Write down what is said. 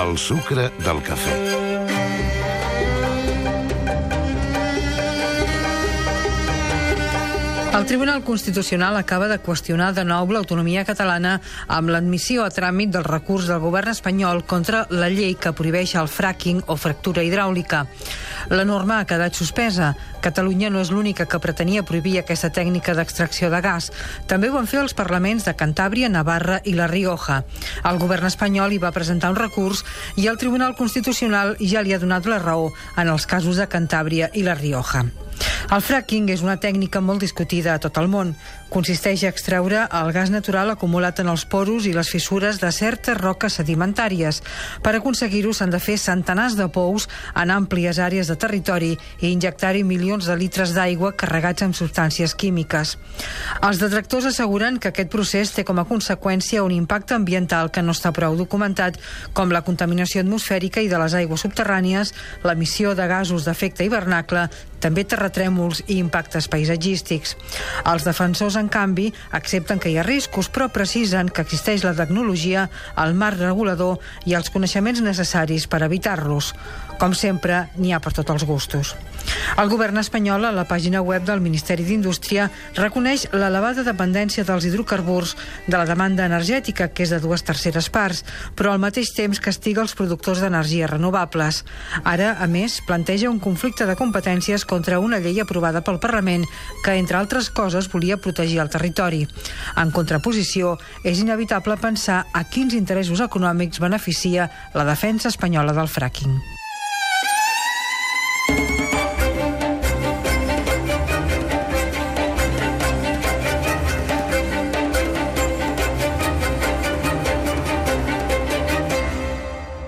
El sucre del cafè. El Tribunal Constitucional acaba de qüestionar de nou l'autonomia catalana amb l'admissió a tràmit del recurs del govern espanyol contra la llei que prohibeix el fracking o fractura hidràulica. La norma ha quedat suspesa. Catalunya no és l'única que pretenia prohibir aquesta tècnica d'extracció de gas. També ho van fer els parlaments de Cantàbria, Navarra i La Rioja. El govern espanyol hi va presentar un recurs i el Tribunal Constitucional ja li ha donat la raó en els casos de Cantàbria i La Rioja. El fracking és una tècnica molt discutida a tot el món. Consisteix a extreure el gas natural acumulat en els poros i les fissures de certes roques sedimentàries. Per aconseguir-ho s'han de fer centenars de pous en àmplies àrees de territori i injectar-hi milions de litres d'aigua carregats amb substàncies químiques. Els detractors asseguren que aquest procés té com a conseqüència un impacte ambiental que no està prou documentat, com la contaminació atmosfèrica i de les aigües subterrànies, l'emissió de gasos d'efecte hivernacle, també terratrèmols i impactes paisatgístics. Els defensors, en canvi, accepten que hi ha riscos, però precisen que existeix la tecnologia, el marc regulador i els coneixements necessaris per evitar-los. Com sempre, n'hi ha per tots els gustos. El govern espanyol, a la pàgina web del Ministeri d'Indústria, reconeix l'elevada dependència dels hidrocarburs de la demanda energètica, que és de dues terceres parts, però al mateix temps castiga els productors d'energies renovables. Ara, a més, planteja un conflicte de competències contra una llei aprovada pel Parlament que, entre altres coses, volia protegir el territori. En contraposició, és inevitable pensar a quins interessos econòmics beneficia la defensa espanyola del fracking.